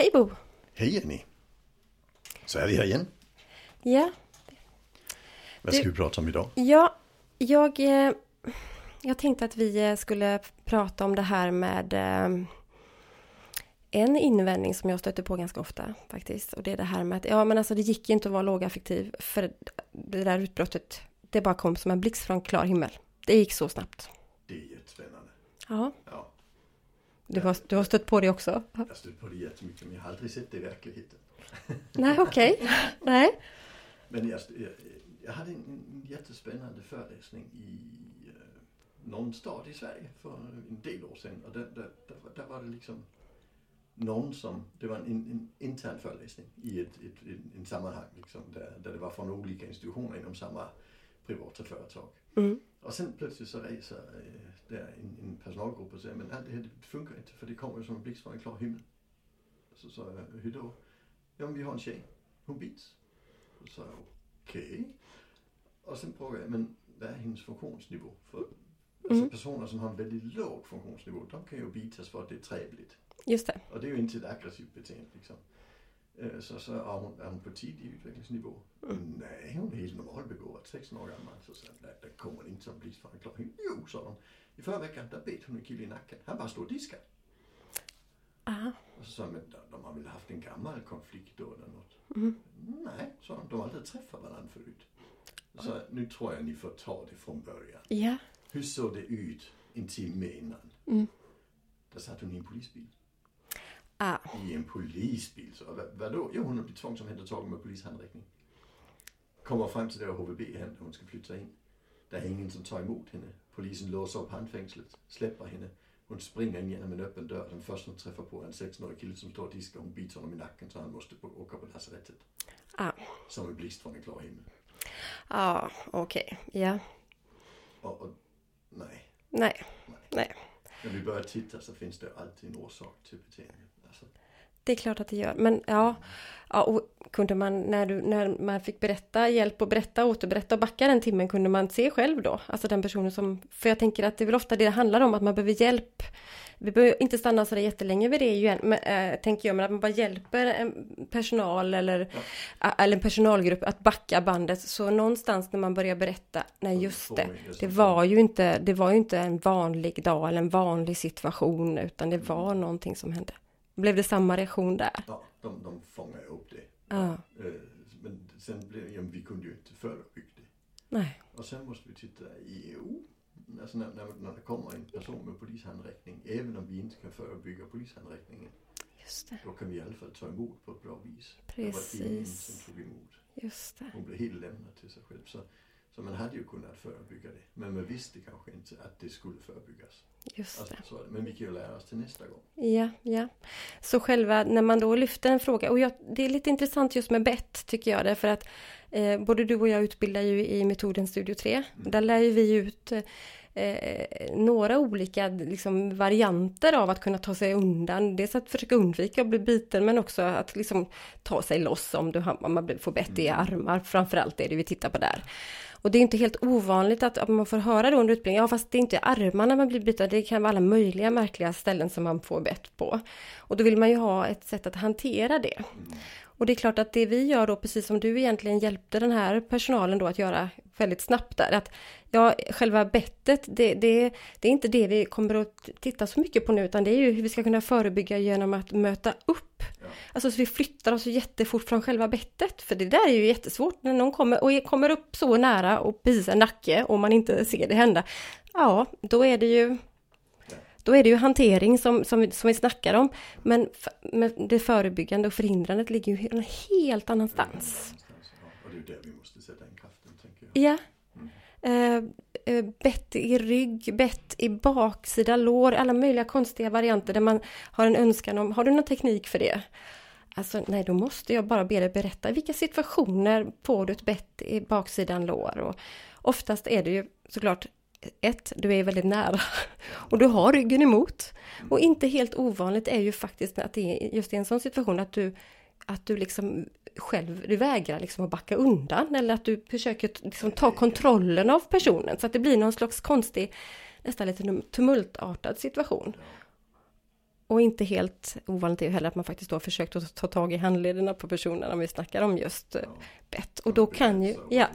Hej Bo! Hej Jenny! Så är vi här igen. Ja, Vad ska vi prata om idag? ja jag, eh, jag tänkte att vi eh, skulle prata om det här med eh, en invändning som jag stöter på ganska ofta faktiskt. Och det är det här med att ja men alltså det gick inte att vara lågaffektiv för det där utbrottet det bara kom som en blixt från klar himmel. Det gick så snabbt. Det är jättespännande. Ja, du har, du har stött på det också? jag har stött på det jättemycket men jag har aldrig sett det i verkligheten. Nej, okej. Nej. Men jag, jag, jag hade en, jättespännande föreläsning i uh, någon stad i Sverige för en del år sedan. Och där, där, där, var- där var det liksom någon som, det var en, en intern föreläsning i ett, ett, en, en sammanhang liksom, där, där det var från olika institutioner inom samma privata företag. Mm. Och sen plötsligt så reser eh, där en, en personalgrupp och säger men allt det här det funkar inte för det kommer ju som en blixt från en klar himmel. Så sa jag, hur då? Ja men vi har en tjej, hon bits. Så sa jag, okej. Och sen frågade jag, men vad är hennes funktionsnivå? För alltså Mm. personer som har en väldigt låg funktionsnivå, de kan ju bitas för att det är trevligt. Just det. Och det är ju inte ett aggressivt beteende liksom. Eh, Så, så är, hon, är hon på tidig utvecklingsnivå? Nej, hon är helt normalbegåvad, 16 år gammal. Så sa jag, nej, det kommer inte som blixt från himmel. Jo, sa de. I förra veckan, där bet hon en kille i nacken. Han bara stod och diskade. Aha. Och så sa jag, men de, har väl haft en gammal konflikt då eller något? Mm. Nej, sa de. De har aldrig träffat varandra förut. Så nu tror jag ni får ta det från början. Ja. Hur såg det ut en timme innan? Mm. Där satt hon i en polisbil. Ah. I en polisbil. Så vad, vadå? Jo, hon har blivit tvångsomhändertagen med polishandräckning. Kommer fram till det HVB hem där hon ska flytta in. Det är ingen som tar emot henne. Polisen låser upp handfängslet, släpper henne. Hon springer in genom en öppen dörr. Den första hon träffar på är en 16-årig kille som står och diskar. Hon biter honom i nacken så han måste åka på lasarettet. Ah. Som en blixt från en klar himmel. Ja, okej. Ja. Och, och nej, Nej. Nej. när vi börjar titta så finns det alltid en orsak till beteendet. Alltså, Det är klart att det gör. Men ja, ja och kunde man när, du, när man fick berätta, hjälp och berätta, återberätta och backa den timmen, kunde man se själv då? Alltså den personen som, för jag tänker att det är väl ofta det det handlar om, att man behöver hjälp. Vi behöver inte stanna så där jättelänge vid det igen, men, äh, tänker jag, men att man bara hjälper en personal eller, ä- eller en personalgrupp att backa bandet. Så någonstans när man börjar berätta, nej just det, det var ju inte, det var ju inte en vanlig dag eller en vanlig situation, utan det var någonting som hände. Blev det samma reaktion där? ja, de, de fångar upp det. Ja, Eh, Men sen blev ja, vi kunde ju inte förebygga det. nej. Och sen måste vi titta i EU. Alltså när, när, när det kommer en person med polishandräckning, även om vi inte kan förebygga polishandräckningen, Just det, då kan vi i alla fall ta emot på ett bra vis. Det var ingen precis. som tog emot. Just det. Hon blev helt lämnad till sig själv. Så, så man hade ju kunnat förebygga det. Men man visste kanske inte att det skulle förebyggas. Just Alltså, det. så, är det. men vi kan ju lära oss till nästa gång. Ja, ja. Så själva när man då lyfter en fråga, och jag, det är lite intressant just med bett tycker jag, därför att eh, både du och jag utbildar ju i metoden Studio 3. Där lär ju vi ut eh, några olika liksom, varianter av att kunna ta sig undan. Dels att försöka undvika att bli biten men också att liksom, ta sig loss om, du, om man får bett i armar. Framförallt är det vi tittar på där. Och det är inte helt ovanligt att, att man får höra då under utbildningen, ja fast det är inte armarna man blir biten, det kan vara alla möjliga märkliga ställen som man får bett på. Och då vill man ju ha ett sätt att hantera det. Och det är klart att det vi gör då, precis som du egentligen hjälpte den här personalen då att göra väldigt snabbt där, att ja, själva bettet, det, det, det är inte det vi kommer att titta så mycket på nu, utan det är ju hur vi ska kunna förebygga genom att möta upp. Ja. Alltså så vi flyttar oss jättefort från själva bettet, för det där är ju jättesvårt när någon kommer och kommer upp så nära och en nacke och man inte ser det hända. Ja, då är det ju då är det ju hantering som, som, vi- som vi snackar om. Men, men det förebyggande och förhindrandet ligger ju någon helt annanstans. Ja, och det är där vi måste sätta in. Ja. Eh, eh, bett i rygg, bett i baksida lår, alla möjliga konstiga varianter där man har en önskan om, har du någon teknik för det? Alltså nej, då måste jag bara be dig berätta i vilka situationer får du ett bett i baksidan lår? Och oftast är det ju såklart ett, du är väldigt nära och du har ryggen emot. Och inte helt ovanligt är ju faktiskt att det är just i en sån situation att du att du liksom själv, du vägrar liksom att backa undan eller att du försöker liksom ta kontrollen av personen så att det blir någon slags konstig, nästan lite tumultartad situation. och inte helt ovanligt är ju heller att man faktiskt då har försökt att ta tag i handlederna på personen om vi snackar om just ja. bett. Och då kan ju, ja,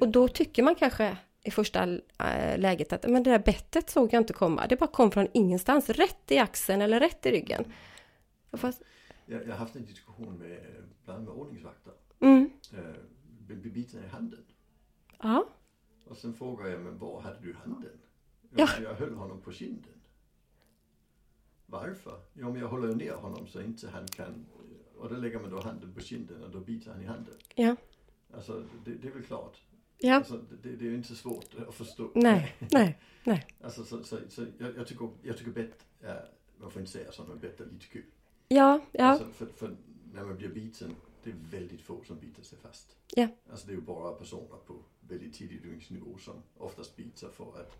och då tycker man kanske i första eh, läget att men det där bettet såg jag inte komma. Det bara kom från ingenstans, rätt i axeln eller rätt i ryggen. Fast... Jag, har haft en diskussion med bland annat med ordningsvakter. Mm. Äh, biten i handen. Ja. Och sen frågar jag, men var hade du handen? Ja. Jag höll honom på kinden. Varför? Jo, men jag håller ner honom så inte han kan... Och då lägger man då handen på kinden och då biter han i handen. Ja. Alltså, det, det är väl klart. Ja. Alltså, det, det är ju inte svårt att förstå. Nej, nej, nej. Alltså, så, så, så jag, jag, tycker, jag tycker bett är, man får inte säga så, men bett är lite kul. Ja, ja. Alltså, för, för när man blir biten, det är väldigt få som biter sig fast. Ja. Alltså det är ju bara personer på väldigt tidig dygnsnivå som oftast biter för att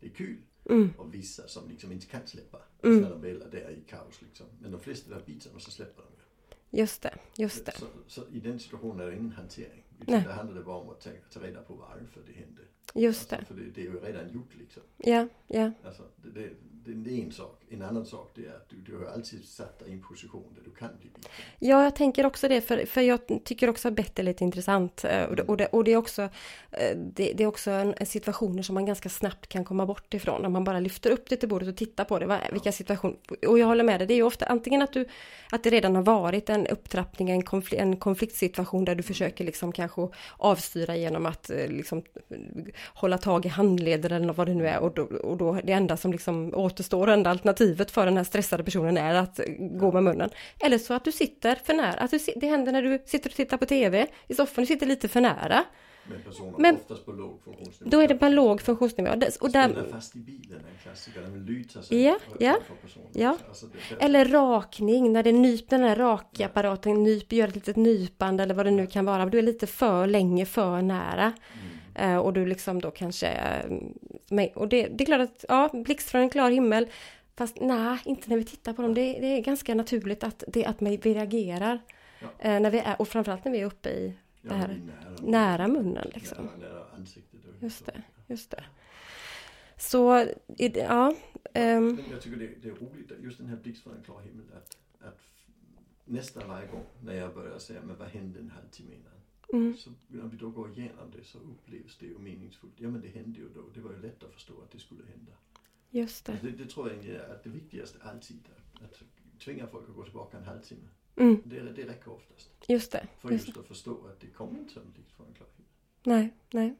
det är kul. Mm. Och vissa som liksom inte kan släppa. Mm. När de väl är där i kaos liksom. Men de flesta där biter och så släpper de ju. Just det, just det. Så, så, i den situationen är det ingen hantering. Utan Nej. det handlar bara om att ta, ta reda på varför det hände. Just alltså, det. För det, det, är ju redan gjort liksom. Ja, ja. Alltså, det, det, det, är en sak. En annan sak det är att du, du har alltid satt dig i en position där du kan bli biten. Ja, jag tänker också det, för, för jag tycker också att bett är lite intressant. Eh, och det, och det, och det är också, eh, det, det är också en, en situationer som man ganska snabbt kan komma bort ifrån. Om man bara lyfter upp det till bordet och tittar på det. Vad, vilka situationer, och jag håller med dig, det är ju ofta antingen att, du, att det redan har varit en upptrappning, en, konfl, en konfliktsituation där du försöker liksom kanske avstyra genom att eh, liksom hålla tag i handleder eller vad det nu är. Och då, och då det enda som liksom återstår, enda alternativet för den här stressade personen är att gå med munnen. Eller så att du sitter för nära, att du, det händer när du sitter och tittar på TV i soffan, du sitter lite för nära. Men personen Men, oftast på låg funktionsnivå. Då är det på låg funktionsnivå. Och där, fast i bilen är en klassiker, den lutar sig ja, ja, ja. Alltså eller rakning, när det nyper den här rakapparaten, nyp, gör ett litet nypande eller vad det nu kan vara. Du är lite för länge, för nära. Mm. Uh, och du liksom då kanske... Uh, och det, det är klart att, ja, blixt från en klar himmel. Fast nej, inte när vi tittar på dem. Det, det är ganska naturligt att, det, att vi reagerar. Ja. Uh, när vi är, och framförallt när vi är uppe i det här, nära, nära, munnen liksom. Nära, nära ansiktet. Just det, just det. Så, ja. Um, jag tycker det, det, är roligt, just den här blixt från en klar himmel, att, att nästan varje gång när jag börjar säga, men vad hände en halvtimme innan? Mm. Så när vi då går igenom det så upplevs det ju meningsfullt. Ja men det hände ju då, det var ju lätt att förstå att det skulle hända. Just det. Det, det tror jag är att det viktigaste alltid, att tvinga folk att gå tillbaka en halvtimme. Mm. Det, det räcker oftast. Just det. För just, just att förstå att det kommer inte som från en klar himmel. Nej, nej.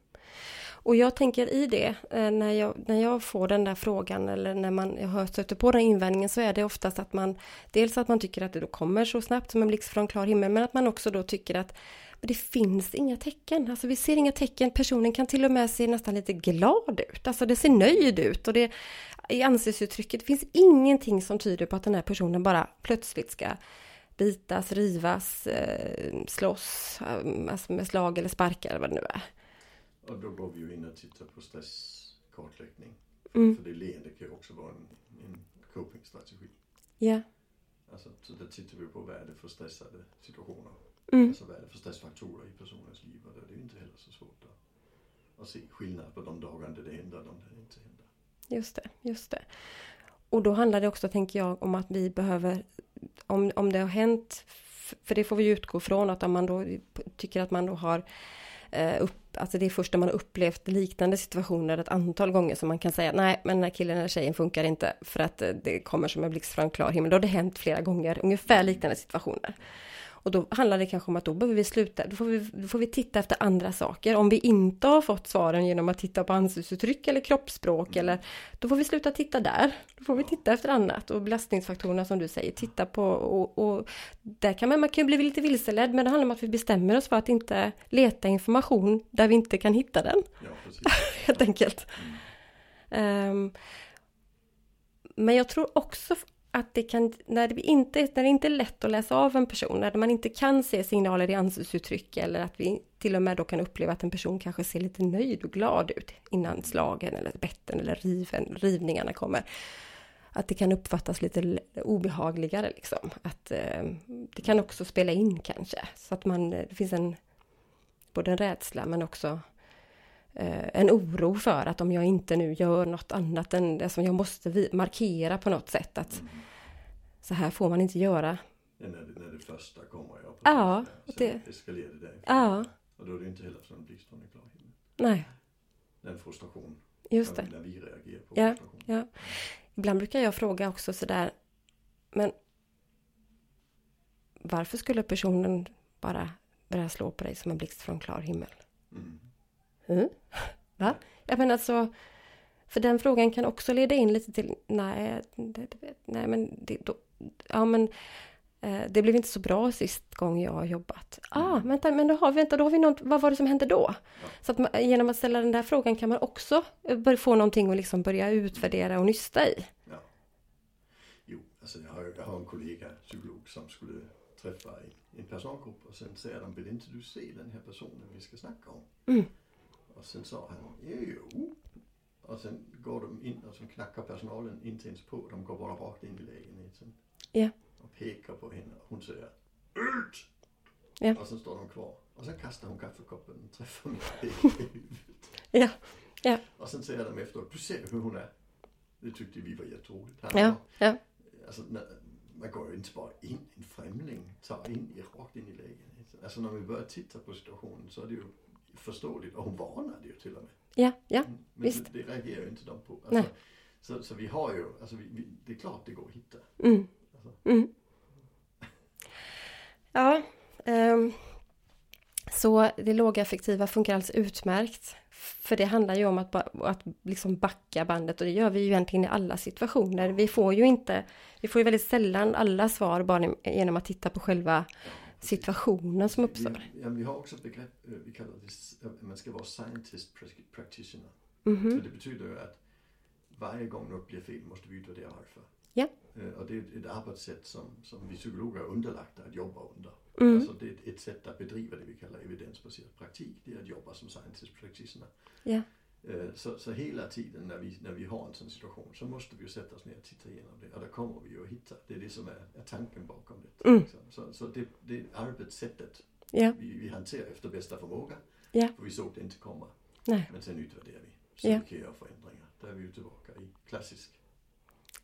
Och jag tänker i det, eh, när jag, när jag får den där frågan eller när man jag har stöter på den invändningen så är det oftast att man dels att man tycker att det då kommer så snabbt som en blixt från klar himmel men att man också då tycker att det finns inga tecken. Alltså vi ser inga tecken. Personen kan till och med se nästan lite glad ut. Alltså det ser nöjd ut och det i ansiktsuttrycket det finns ingenting som tyder på att den här personen bara plötsligt ska bitas, rivas, eh, slåss eh, alltså med slag eller sparkar eller vad det nu är. Och då går vi ju in och tittar på stresskartläggning. Mm. För det leende kan ju också vara en, en copingstrategi. Ja. Alltså, så där tittar vi på vad är det för stressade situationer. Mm. Alltså vad är det för stressfaktorer i personens liv. Och det är inte heller så svårt att, att se skillnad på de dagar där det händer och de där det inte händer. Just det, just det. Och då handlar det också, tänker jag, om att vi behöver, om, om det har hänt, för det får vi utgå från att om man då tycker att man då har eh, upp, alltså det är först när man har upplevt liknande situationer ett antal gånger som man kan säga nej, men den här killen eller tjejen funkar inte för att eh, det kommer som en blixt från klar himmel. Då har det hänt flera gånger, ungefär liknande situationer. Och då handlar det kanske om att då behöver vi sluta, då får vi, då får vi titta efter andra saker. Om vi inte har fått svaren genom att titta på ansiktsuttryck eller kroppsspråk eller då får vi sluta titta där. Då får vi titta efter annat och belastningsfaktorerna som du säger, titta på och, och där kan man, man kan bli lite vilseledd men det handlar om att vi bestämmer oss för att inte leta information där vi inte kan hitta den. Ja, Helt enkelt. Mm. Um, men jag tror också att det kan, när det, inte, när det inte är lätt att läsa av en person, när man inte kan se signaler i ansiktsuttryck eller att vi till och med då kan uppleva att en person kanske ser lite nöjd och glad ut innan slagen eller betten eller riven, rivningarna kommer. Att det kan uppfattas lite obehagligare liksom. Att eh, det kan också spela in kanske. Så att man, eh, det finns en både en rädsla men också en oro för att om jag inte nu gör något annat än det som jag måste markera på något sätt att så här får man inte göra. Ja, när, det, när det första kommer, ja. Ja, Sen det- eskalerar det därifrån. Ja, Och då är det inte heller som en blixtstrålande klar himmel. nej, Den frustration. just när, det. när vi reagerar på Ja, frustration. ja. Ibland brukar jag fråga också sådär, men varför skulle personen bara börja slå på dig som en blixt från klar himmel? Mm. Mm. Va? Ja men alltså, för den frågan kan också leda in lite till, nej, det, det, nej men det, då, ja men eh, det blev inte så bra sist gång jag har jobbat. Ah, vänta, men då har vänta, då har vi något, vad var det som hände då? Så att man, genom att ställa den där frågan kan man också eh, få någonting att liksom börja utvärdera och nysta i. Ja. Jo, alltså jag har, jag har en kollega, psykolog, som skulle träffa en, en personalgrupp och sen säger de, vill inte du se den här personen vi ska snacka om? Mm. Och sen sa han, jo. Och sen går de in och så knackar personalen inte ens på, de går bara rakt in i lägenheten. Ja. Och pekar på henne och hon säger, ut! Ja. Och sen står de kvar. Och sen kastar hon kaffekoppen och träffar mig i Ja, Och sen säger de efteråt, du ser hur hon är. Det tyckte vi var jätteroligt. Han ja, ja, Alltså, man går ju inte bara in, en främling tar in i, rakt in i lägenheten. Alltså när vi börjar titta på situationen så är det ju förståeligt och hon varnade ju till och med. ja, ja, Men Visst. Det, det reagerar ju inte de på. Alltså, Nej. Så, så vi har ju, alltså vi, vi, det är klart det går att hitta. mm, Alltså, mm. Ja, ehm, så det lågaffektiva funkar alltså utmärkt. För det handlar ju om att, att liksom backa bandet och det gör vi ju egentligen i alla situationer. Vi får ju inte, vi får ju väldigt sällan alla svar bara genom att titta på själva situationen som uppstår. Vi, ja, vi har också ett begrepp, eh, vi kallar det, att man ska vara scientist prac- practitioner. Mhm. Så det betyder ju att varje gång något blir fel måste vi utvärdera varför. Ja. Eh, Och det är ett arbetssätt som, som vi psykologer är underlagda att jobba under. Mm. Alltså det är ett sätt att bedriva det vi kallar evidensbaserad praktik. Det är att jobba som scientist practitioner. Ja. Eh, Så, så hela tiden när vi, när vi har en sån situation så måste vi ju sätta oss ner och titta igenom det. Och där kommer vi ju att hitta. Det är det som är, är tanken bakom det. Mm. Så, så, det, det är arbetssättet Ja, vi, vi hanterar efter bästa förmåga. Ja. För vi såg det inte komma. nej, Men sen utvärderar vi. Så Ja. vi kan göra förändringar. Där är vi ju tillbaka i klassisk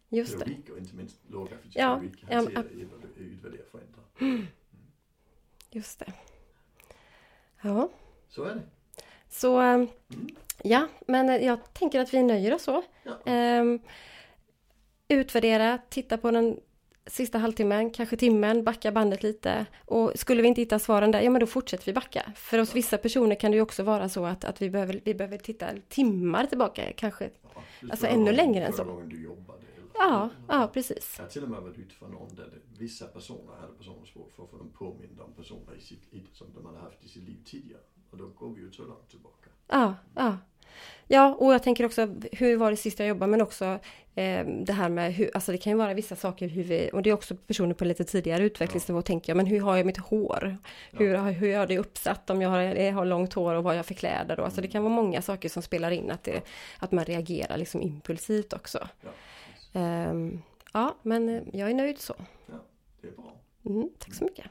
just det. pedagogik och inte minst lågaffektiv Ja, pedagogik. ja, Hantera, utvärdera, förändra. Just det. Ja, Så är det. så ehm, Mm. Ja, men jag tänker att vi nöjer oss så. Ja. Ehm, utvärdera, titta på den sista halvtimmen, kanske timmen, backa bandet lite. Och skulle vi inte hitta svaren där, ja men då fortsätter vi backa. För hos vissa personer kan det ju också vara så att, att vi, behöver, vi behöver titta timmar tillbaka, kanske. Ja, Alltså ännu längre än så. gången du jobbade. Ja, ja precis. Jag har till och med varit ute för någon där det, vissa personer hade personspråk för att få dem påminda om personer i sitt, som de hade haft i sitt liv tidigare. Och då går vi ju så långt tillbaka. Ja, ja. Ja, och jag tänker också, hur var det sist jag jobbade, men också eh, det här med hur, alltså det kan ju vara vissa saker hur vi, och det är också personer på lite tidigare utvecklingsnivå, tänker jag, men hur har jag mitt hår? Hur, har- hur är det uppsatt om jag har, har långt hår och vad jag för kläder då? Alltså det kan vara många saker som spelar in, att, det, att man reagerar liksom impulsivt också. Ja. Ehm, ja, men eh, jag är nöjd så. ja det är bra. Mm, tack så mycket.